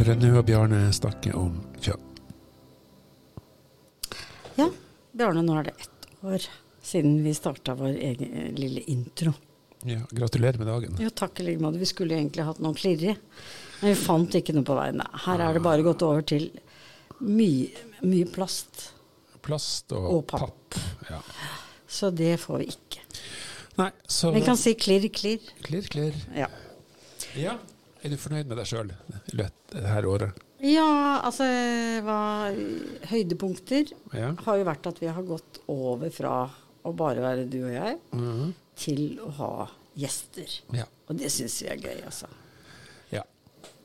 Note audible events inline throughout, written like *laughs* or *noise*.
Rønne og Bjarne snakker om kjønn. Ja, Bjarne, nå er det ett år siden vi starta vår egen eh, lille intro. Ja, gratulerer med dagen. Jo, takk i like måte. Vi skulle egentlig hatt noe klirrig, men vi fant ikke noe på veien. Her er det bare gått over til mye, mye plast. Plast og, Og papp. papp. Ja. Så det får vi ikke. Nei, så Vi kan si klirr, klirr. Klirr, klirr. Ja. Ja. Er du fornøyd med deg sjøl dette året? ja, altså hva, Høydepunkter Ja. har jo vært at vi har gått over fra å bare være du og jeg, Mhm. til å ha gjester. ja. Og det syns vi er gøy, altså. ja.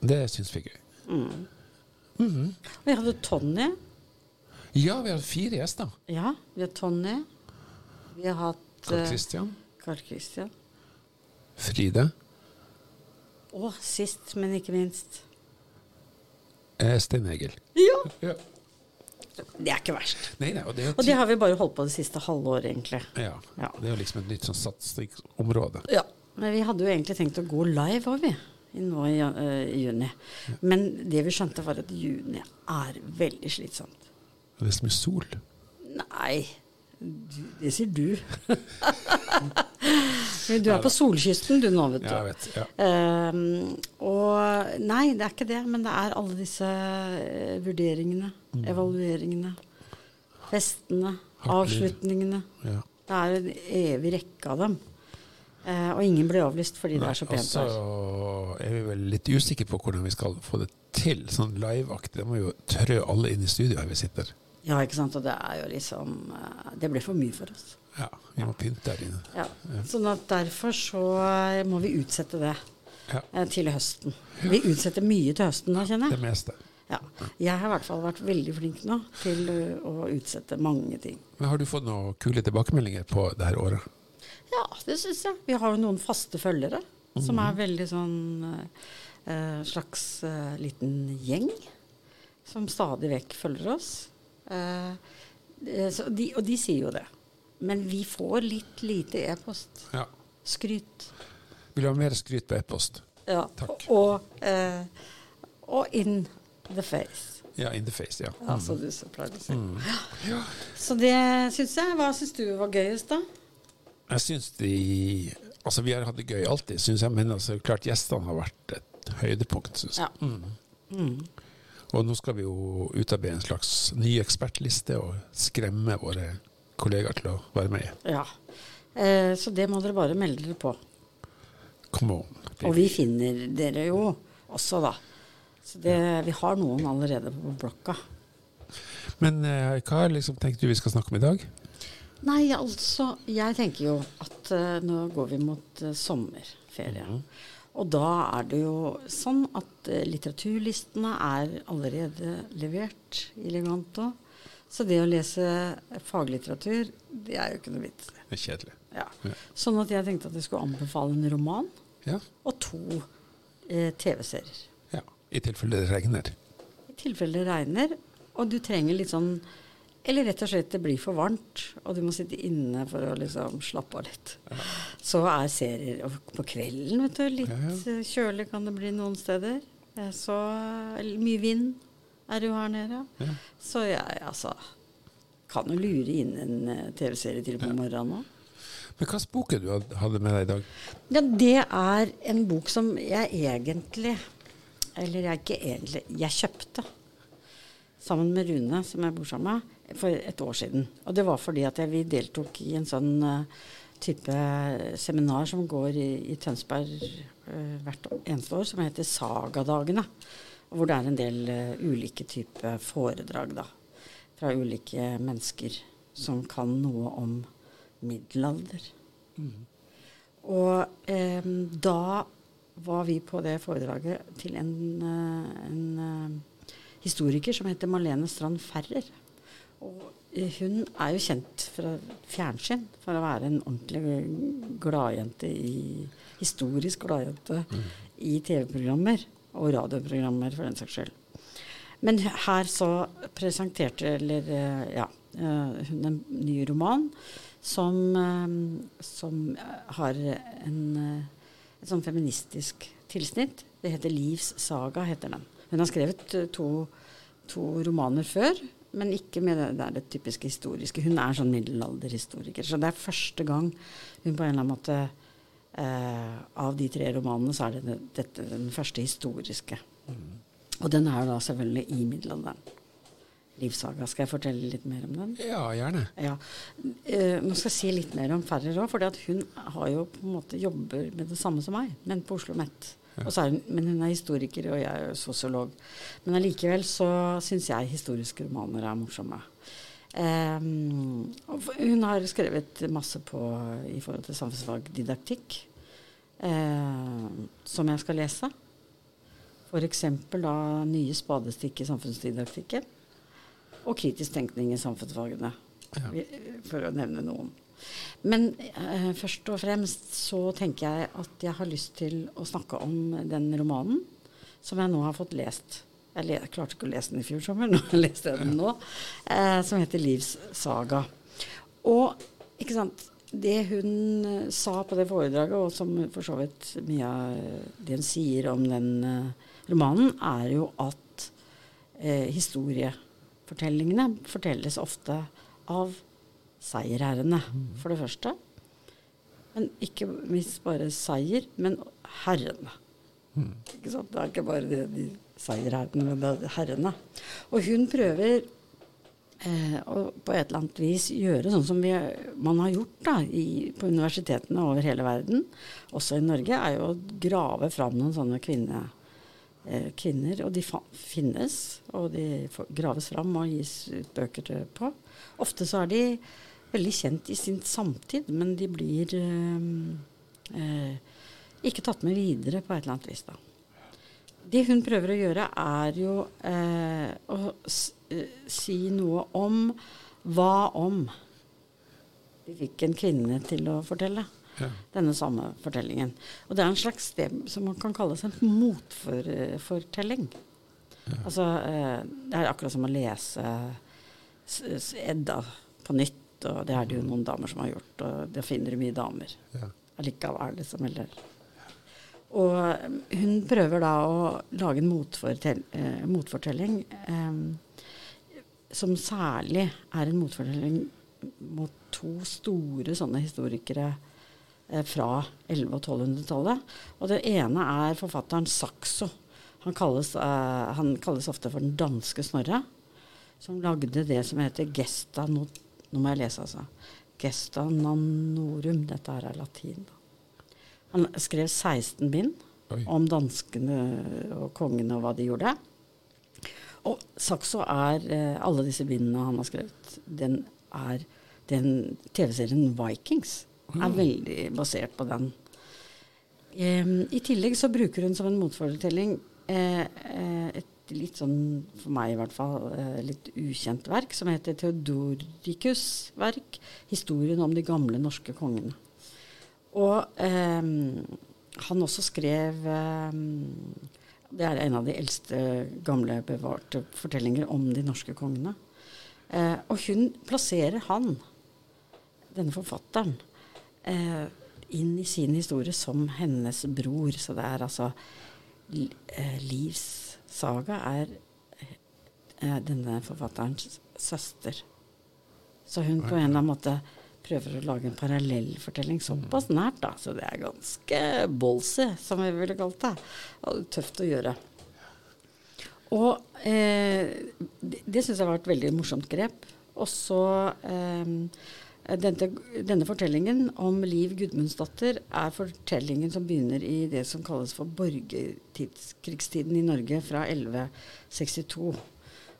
Det syns vi er gøy. Og vi hadde Tonje. Ja, vi har fire gjester. Ja, vi har Tonje. Vi har hatt Karl Christian. Kristian, Carl Christian. Fride, Og sist, men ikke minst eh, Stein Egil. Ja! Ja. Det er ikke verst. Nei, nei, og det er Og det har vi bare holdt på det siste halvåret, egentlig. ja. Ja. Det er jo liksom et nytt sånn satsingsområde. Ja. Men vi hadde jo egentlig tenkt å gå live òg, vi. i Nå i uh, juni. Ja. Men det vi skjønte, var at juni er veldig slitsomt. Det er så mye sol. Nei, du, det sier du. *laughs* *laughs* Du er på solkysten du nå, vet du. Ja, jeg vet. Ja. Ehm, og nei, det er ikke det, men det er alle disse eh, vurderingene, Mm. evalueringene, festene, Hartlig. avslutningene. Ja. Det er en evig rekke av dem. Uh, og ingen blir avlyst fordi det er så Og pent så Jeg er vi vel litt usikre på hvordan vi skal få det til, sånn liveaktig. Det må jo trø alle inn i studio her vi sitter. Ja, ikke sant. Og det er jo liksom eh, Det blir for mye for oss. Ja, vi må pynte der inne. Ja. Sånn at derfor så eh, må vi utsette det Ja, eh, til høsten. Vi utsetter mye til høsten nå, kjenner jeg. det meste. Ja. Jeg har i hvert fall vært veldig flink nå til å utsette mange ting. Men har du fått noen kule tilbakemeldinger på det her året? Ja, det syns jeg. Vi har jo noen faste følgere som Mhm. er veldig sånn eh, slags eh, liten gjeng. Som stadig vekk følger oss. Eh, eh, de, og de sier jo det. Men vi får litt lite e-post. Ja. Skryt. Vil du ha mer skryt på e-post? Ja. Takk. Og, eh, og in the face. Ja, in the face, ja. Ja, som du så pleier å si. Mm. Ja. Så det syns jeg. Hva syns du var gøyest, da? Jeg syns de Altså, vi har hatt det gøy alltid, syns jeg, men altså, klart gjestene har vært et høydepunkt, syns jeg. Ja. Mm. Og nå skal vi jo utarbeide en slags ny ekspertliste og skremme våre kollegaer til å være med. Ja. Eh, så det må dere bare melde dere på. Come on. Og vi finner dere jo også, da. Så det, vi har noen allerede på blokka. Men eh, hva liksom tenkte du vi skal snakke om i dag? Nei, altså, jeg tenker jo at eh, nå går vi mot eh, sommerferie. Og da er det jo sånn at eh, litteraturlistene er allerede levert i Leganto. Så det å lese faglitteratur, det er jo ikke noe vits. Det er kjedelig. Ja. Ja. Sånn at jeg tenkte at jeg skulle anbefale en roman Ja. og to eh, TV-serier. ja. I tilfelle det regner. I tilfelle det regner, og du trenger litt sånn Eller rett og slett det blir for varmt, og du må sitte inne for å liksom slappe av litt. Så er serier og på kvelden, vet du. Litt Ja, ja. kjølig kan det bli noen steder. Så mye vind er jo her nede. Ja. Så jeg altså kan jo lure inn en eh, TV-serie til på morgenen òg. Men hvilken bok er du hadde med deg i dag? Ja, det er en bok som jeg egentlig Eller jeg ikke egentlig Jeg kjøpte sammen med Rune, som jeg bor sammen med, for et år siden. Og det var fordi at jeg, vi deltok i en sånn eh, type seminar som går i, i Tønsberg uh, hvert eneste år, som heter Sagadagene. Hvor det er en del uh, ulike typer foredrag, da. Fra ulike mennesker som kan noe om middelalder. Og um, da var vi på det foredraget til en, en historiker som heter Malene Strand Ferrer. Hun er jo kjent fra fjernsyn for å være en ordentlig gladjente i Historisk gladjente i TV-programmer og radioprogrammer, for den saks skyld. Men her så presenterte eller, eh, ja, eh, hun en ny roman som, eh, som har en, et sånn feministisk tilsnitt. Det heter 'Livs saga', heter den. Hun har skrevet to, to romaner før, men ikke med det, der det typiske historiske. Hun er sånn middelalderhistoriker. Så det er første gang hun på en eller annen måte eh, Av de tre romanene så er det dette den første historiske. Mm. Og den er jo da selvfølgelig i middelalderen. Livssaga. Skal jeg fortelle litt mer om den? Ja, gjerne. Ja. Eh, nå skal jeg si litt mer om Ferrer òg, for hun har jo på en måte jobber med det samme som meg, men på Oslo Met. Hun, men hun er historiker, og jeg er sosiolog. Men allikevel så syns jeg historiske romaner er morsomme. Um, hun har skrevet masse på i forhold til samfunnsfagdidaktikk, uh, som jeg skal lese. F.eks. da nye spadestikk i samfunnsdidaktikken. Og kritisk tenkning i samfunnsfagene, ja. for å nevne noen. Men uh, først og fremst så tenker jeg at jeg har lyst til å snakke om den romanen som jeg nå har fått lest jeg, jeg, klarte ikke å lese den i fjor sommer, *laughs* nå leste jeg den nå. Eh, som heter 'Livssaga'. Og ikke sant, det hun eh, sa på det foredraget, og som for så vidt mye av det hun sier om den uh, romanen, er jo at uh, historiefortellingene fortelles ofte av seierherrene, for det første. Men ikke minst bare seier, men herrene. Mm. Ikke sant? Det er ikke bare det de seierherrene, men herrene. Og hun prøver eh, å på et eller annet vis gjøre sånn som vi, man har gjort da, i, på universitetene over hele verden, også i Norge, er jo å grave fram noen sånne kvinne, eh, kvinner. Og de finnes, og de graves fram og gis ut bøker til, på. Ofte så er de veldig kjent i sin samtid, men de blir eh, eh ikke tatt med videre på et eller annet vis. da. Det hun prøver å gjøre, er jo eh, å eh, si noe om hva om vi fikk en kvinne til å fortelle ja. denne samme fortellingen. Og det er en slags det som man kan kalles en motfortelling. Ja. Altså, eh, det er akkurat som å lese Edda på nytt, og det er det jo noen damer som har gjort, og det finner du mye damer ja. allikevel, liksom. Eller og um, hun prøver da å lage en motfortell eh, motfortelling eh, som særlig er en motfortelling mot to store sånne historikere eh, fra 1100- og 1200-tallet. Og det ene er forfatteren Saxo. Han kalles, eh, han kalles, ofte for den danske Snorre. Som lagde det som heter Gesta no, Nå må jeg lese, altså. Gesta nanorum. Dette her er latin. da. Han skrev 16 bind Oi. om danskene og kongene og hva de gjorde. Og Saxo er eh, Alle disse bindene han har skrevet, den er den TV-serien Vikings er veldig basert på den. Um, I tillegg så bruker hun som en motfortelling eh, eh, et litt sånn, for meg i hvert fall, eh, litt ukjent verk som heter Theodoricus' verk 'Historien om de gamle norske kongene'. Og eh, han også skrev eh, Det er en av de eldste gamle bevarte fortellinger om de norske kongene. Eh, og hun plasserer han, denne forfatteren, eh, inn i sin historie som hennes bror. Så det er altså eh, Livs saga er eh, denne forfatterens søster. Så hun på en eller annen måte prøver å lage en parallellfortelling såpass nært, da. Så det er ganske ballsy, som vi ville kalt det. Og tøft å gjøre. Og eh, det, det syns jeg var et veldig morsomt grep. Og så eh, denne, denne, fortellingen om Liv Gudmundsdatter er fortellingen som begynner i det som kalles for borgerkrigstiden i Norge fra 1162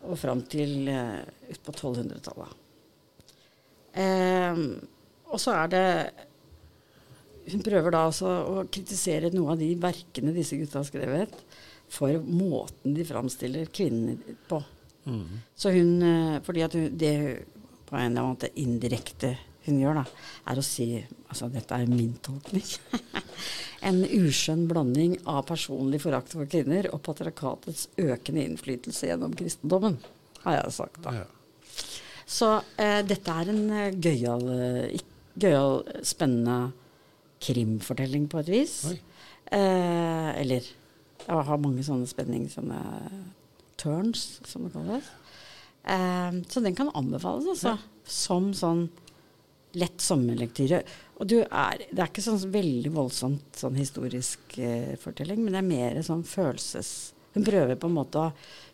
og fram til eh, utpå 1200-tallet. Eh, og så er det Hun prøver da også å kritisere noe av de verkene disse gutta har skrevet, for måten de framstiller kvinnene på. Mm. Så hun eh, Fordi at hun, det på en eller annen måte indirekte hun gjør, da, er å si Altså, dette er min tolkning. *laughs* en uskjønn blanding av personlig forakt for kvinner og patriarkatets økende innflytelse gjennom kristendommen, har jeg sagt da. Ja. Så eh, dette er en gøyal, gøyal, spennende krimfortelling på et vis. Eh, eller Jeg har mange sånne spenning, sånne turns, som det kalles. Eh, så den kan anbefales, altså. Som sånn lett sommerlektyre. Og du er, det er ikke sånn veldig voldsomt sånn historisk eh, fortelling, men det er mer sånn følelses... Hun prøver på en måte å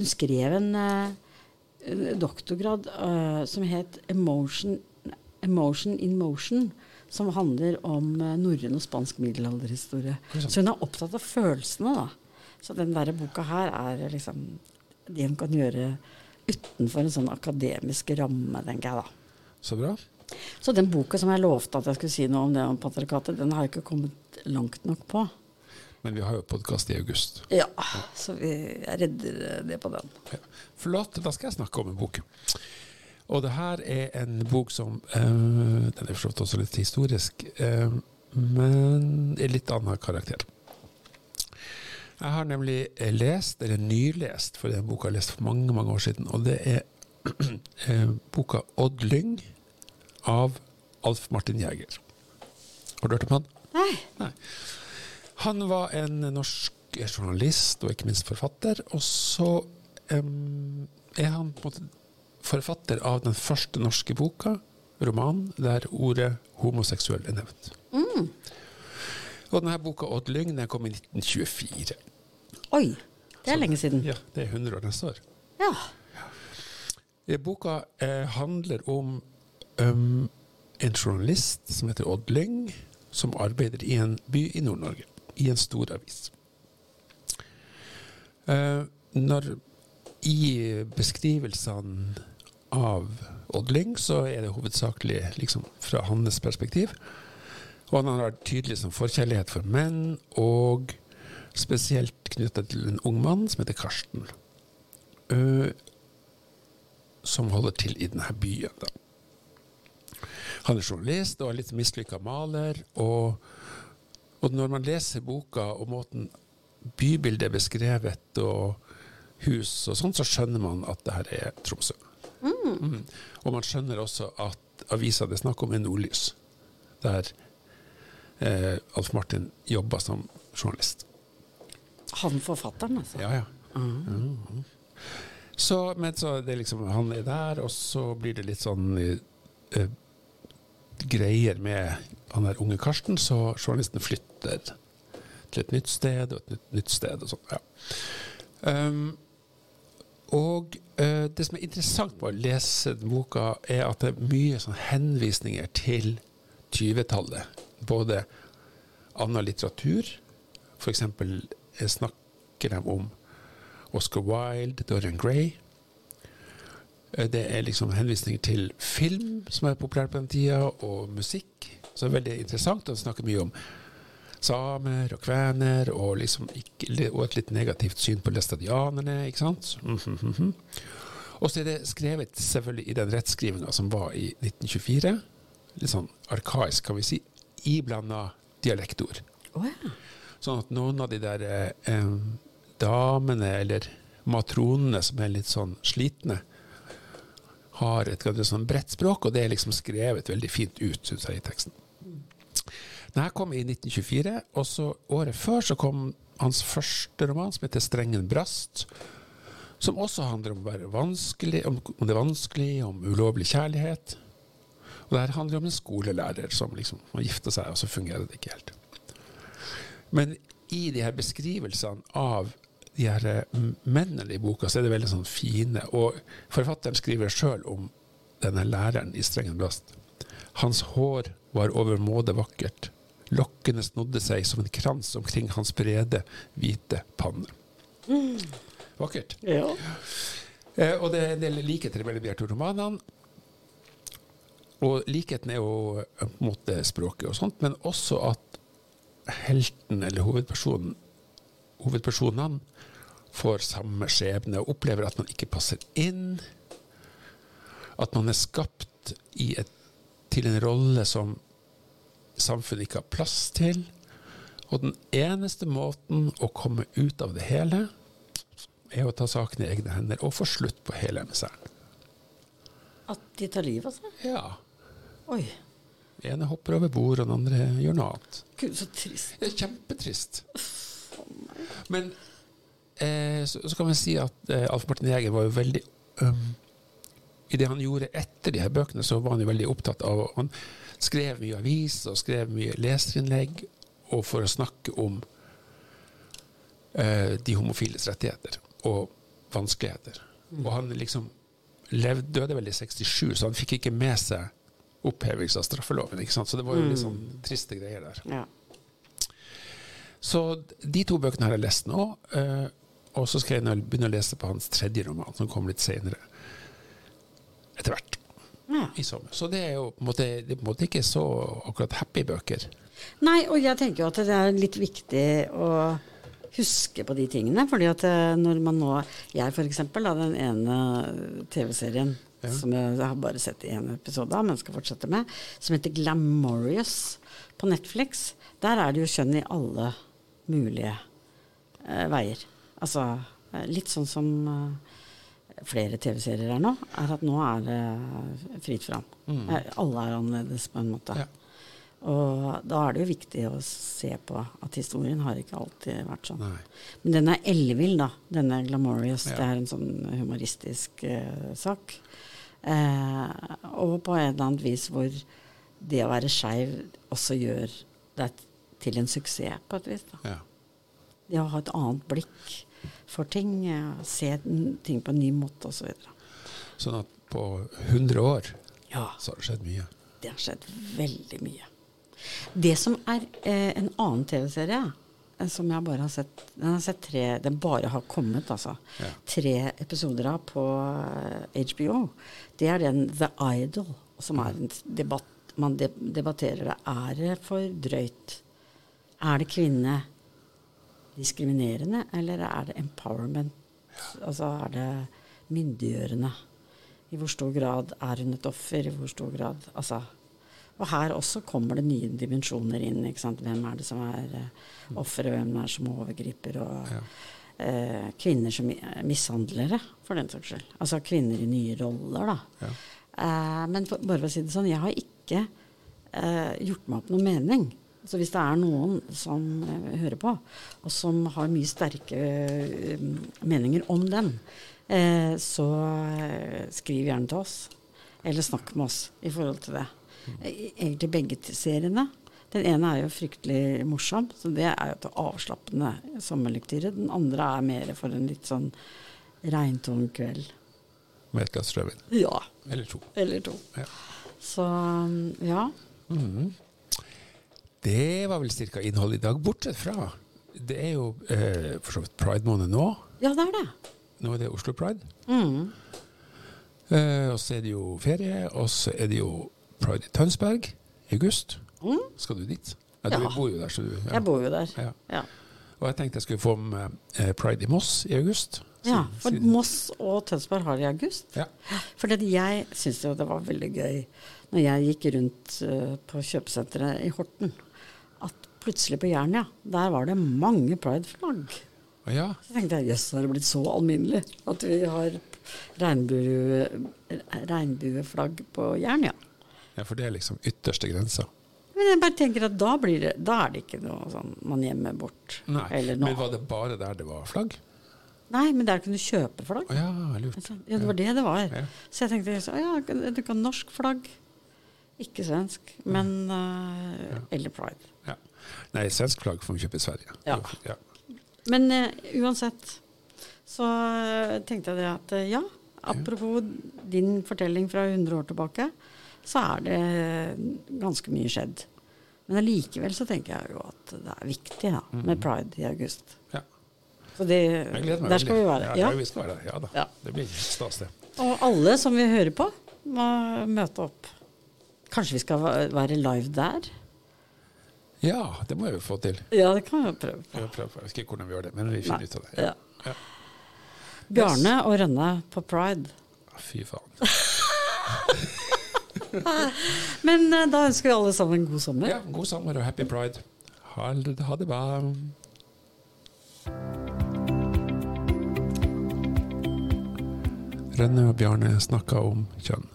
Hun skrev en eh, doktorgrad eh, som het Emotion, Emotion in Motion. Som handler om norrøn og spansk middelalderhistorie. Så hun er opptatt av følelsene, da. Så den der boka her er liksom det hun kan gjøre utenfor en sånn akademisk ramme, tenker jeg da. Så bra. Så den boka som jeg lovte at jeg skulle si noe om det om patriarkatet, den har jeg ikke kommet langt nok på. Men vi har jo podkast i august. Ja, så vi, jeg redder det på den. Ja. Flott. Da skal jeg snakke om en bok. Og det her er en bok som øh, Den er for så vidt også litt historisk, øh, men er litt annen karakter. Jeg har nemlig lest, eller nylest, for den boka jeg lest for mange mange år siden, og det er øh, *clears throat* boka 'Odd Lyng' av Alf Martin Jæger. Har du hørt om han? Nei. Nei. Han var en norsk journalist og ikke minst forfatter. Og så um, er han på en måte forfatter av den første norske boka, romanen, der ordet homoseksuell er nevnt. Mm. Og denne boka 'Odd Lyng' den kom i 1924. Oi, det er Så- lenge siden. Ja, det er 100 år neste år. Ja. Eh, Boka eh, handler om um, en journalist som heter Odd Lyng, som arbeider i en by i Nord-Norge, i en stor avis. Eh, når I beskrivelsene av Odd Lyng så er det hovedsakelig liksom, fra hans perspektiv. Og han har tydelig som forkjærlighet for menn, og spesielt knytta til en ung mann som heter Karsten. Eh, som holder til i denne byen. Da. Han er journalist og er litt mislykka maler. Og, og når man leser boka og måten bybildet er beskrevet, og hus og sånn, så skjønner man at det her er Tromsø. Mm. Og man skjønner også at avisa det er snakk om, er Nordlys, der eh, Alf Martin jobba som journalist. Han forfatteren, altså. Ja, ja. Mhm. Så, men så det liksom, han er der, og så blir det litt sånn eh, greier med han der unge Karsten, så journalisten flytter til et nytt sted og et nytt, nytt sted og sånn. Ja. Um, og uh, det som er interessant med å lese boka, er at det er mye sånn henvisninger til 20-tallet. Både annen litteratur, f.eks. snakker de om Oscar Wilde, Dorian Gray. Eh, Det er liksom henvisninger til film, som er populær på den tida, og musikk. Så det er veldig interessant. å snakker mye om samer og kvener, og, liksom og et litt negativt syn på læstadianerne. ikke sant? Mhm. Og så er det skrevet selvfølgelig i den rettskrivinga som var i 1924. Litt sånn arkaisk, kan vi si. Iblanda dialektord. Oh, ja. Sånn at noen av de der eh, damene eller matronene som er litt sånn slitne, har et ganske sånn bredt språk, og det er liksom skrevet veldig fint ut, syns jeg, i teksten. Den her kom i 1924, og så året før så kom hans første roman, som heter 'Strengen brast', som også handler om, å være vanskelig, om, om det vanskelige, om ulovlig kjærlighet. Og det her handler om en skolelærer som liksom må gifte seg, og så fungerer det ikke helt. Men i de her beskrivelsene av de her eh, mennene i boka, så er det veldig sånn fine. Og forfatteren skriver sjøl om denne læreren i Strengen blast. Hans hår var overmåte vakkert. Lokkene snodde seg som en krans omkring hans brede, hvite panne. Vakkert. ja. Eh, og det er en del likheter mellom de to romanene. Og likheten er jo på en måte språket og sånt, men også at helten eller hovedpersonen hovedpersonene får samme skjebne og opplever at man ikke passer inn. At man er skapt i et, til en rolle som samfunnet ikke har plass til. Og den eneste måten å komme ut av det hele, er å ta saken i egne hender og få slutt på hele miseren. At de tar livet av seg? Ja. Oi. Den ene hopper over bord, og den andre gjør noe annet. Gud, så trist. Det er kjempetrist. Men eh, så, så kan man si at eh, Alf Martin Jæger var jo veldig um, I det han gjorde etter de her bøkene, så var han jo veldig opptatt av Han skrev mye avis og skrev mye leserinnlegg og for å snakke om eh, de homofiles rettigheter og vanskeligheter. Og han liksom levde, døde vel i 67, så han fikk ikke med seg opphevelse av straffeloven. ikke sant? Så det var jo litt sånn triste greier der. Ja. Så de to bøkene har jeg lest nå. eh, og så skal jeg begynne å lese på hans tredje roman, som kom litt senere. Etter hvert. Ja. I sommer. Så det er jo på en måte, det er på en måte ikke så akkurat happy bøker. Nei, og jeg tenker jo at det er litt viktig å huske på de tingene. fordi at eh, når man nå Jeg for eksempel, da, den ene TV-serien Ja. som jeg, jeg har bare sett i én episode av, men skal fortsette med, som heter Glamorous på Netflix. Der er det jo kjønn i alle mulige eh, veier. Altså eh, litt sånn som eh, flere TV-serier er nå, er at nå er det fritt fram. Mm. Alle er annerledes, på en måte. Ja. Og da er det jo viktig å se på at historien har ikke alltid vært sånn. Nei. Men den er ellevill, da. Denne Glamorous. Ja. Det er en sånn humoristisk eh, sak. Eh, og på et eller annet vis hvor det å være skeiv også gjør deg til en suksess, på et vis. da. Ja. Det å ha et annet blikk for ting, eh, se ting på en ny måte osv. Sånn at på 100 år Ja. så har det skjedd mye. Det har skjedd veldig mye. Det som er eh, en annen TV-serie som jeg bare har sett Den har sett tre Den bare har kommet, altså. Ja. Tre episoder av på eh, HBO. Det er den The Idol, som er en debatt Man debatterer det. Er det for drøyt? Er det kvinne diskriminerende, eller er det empowerment? Altså er det myndiggjørende? I hvor stor grad er hun et offer? I hvor stor grad Altså og her også kommer det nye dimensjoner inn. Hvem er det som er uh, offer, og hvem er det som overgriper? Og Ja. uh, kvinner som mi- mishandlere, for den saks skyld. Altså kvinner i nye roller, da. Ja. Uh, men for, bare for å si det sånn, jeg har ikke eh, gjort meg opp noen mening. Så hvis det er noen som eh, hører på, og som har mye sterke eh, meninger om den, eh, så eh, skriv gjerne til oss. Eller snakk med oss i forhold til det. Eh, Egentlig begge seriene. Den ene er jo fryktelig morsom, så det er jo til avslappende sommerlektyre. Den andre er mer for en litt sånn regntung kveld. Med et glass rødvin. Ja. Eller to. Eller to. Ja. Så ja. Mhm. Det var vel ca. innholdet i dag, bortsett fra Det er jo eh, for så vidt pride-måned nå. Ja, det er det. Nå er det Oslo Pride. Mm. Eh, og så er det jo ferie, og så er det jo Pride i Tønsberg i august. Mm. Skal du dit? Ja, Ja. Du bor jo der, så du ja. Jeg bor jo der. Ja. Ja. Og jeg tenkte jeg skulle få med eh, Pride i Moss i august. ja, for siden- Moss og Tønsberg har i august. Ja. For jeg syns jo det var veldig gøy når jeg gikk rundt eh, på kjøpesenteret i Horten, at plutselig på Jernia, der var det mange Pride-flagg. ja. Så tenkte jeg jøss, har det blitt så alminnelig at vi har regnbueflagg på Jernia? Ja, for det er liksom ytterste grensa. Men jeg bare tenker at da, blir det, da er det ikke noe sånn man gjemmer bort. Nei. Men var det bare der det var flagg? Nei, men der kunne du kjøpe flagg. Ja, lurt. Ja, det var det det var. Ja. Så jeg tenkte så, ja, du kan norsk flagg. Ikke svensk, men eh, Eller pride. Ja. Nei, svensk flagg får vi kjøpe i Sverige. Ja. ja. Men uh, uansett så eh, tenkte jeg det at ja, apropos din fortelling fra 100 år tilbake, så er det ganske mye skjedd. Men allikevel så tenker jeg jo at det er viktig da, med pride i august. ja. Så det, Jeg gleder meg der skal vi være. Ja, Ja. vi skal være der. Ja da. Ja. Det blir stas, det. Og alle som vil høre på, må møte opp. Kanskje vi skal være live der? Ja, det må jeg jo få til. Ja, det kan vi jo prøve på. Jeg, prøver, jeg vet ikke hvordan vi gjør det, men vi finner Nei. ut av det. Ja. Ja. Bjarne og Rønne på pride. Fy faen. *laughs* Men eh, da ønsker vi alle sammen en god sommer. Ja, god sommer og happy pride. Ha, ha det bra. Rønne og Bjarne snakka om kjønn.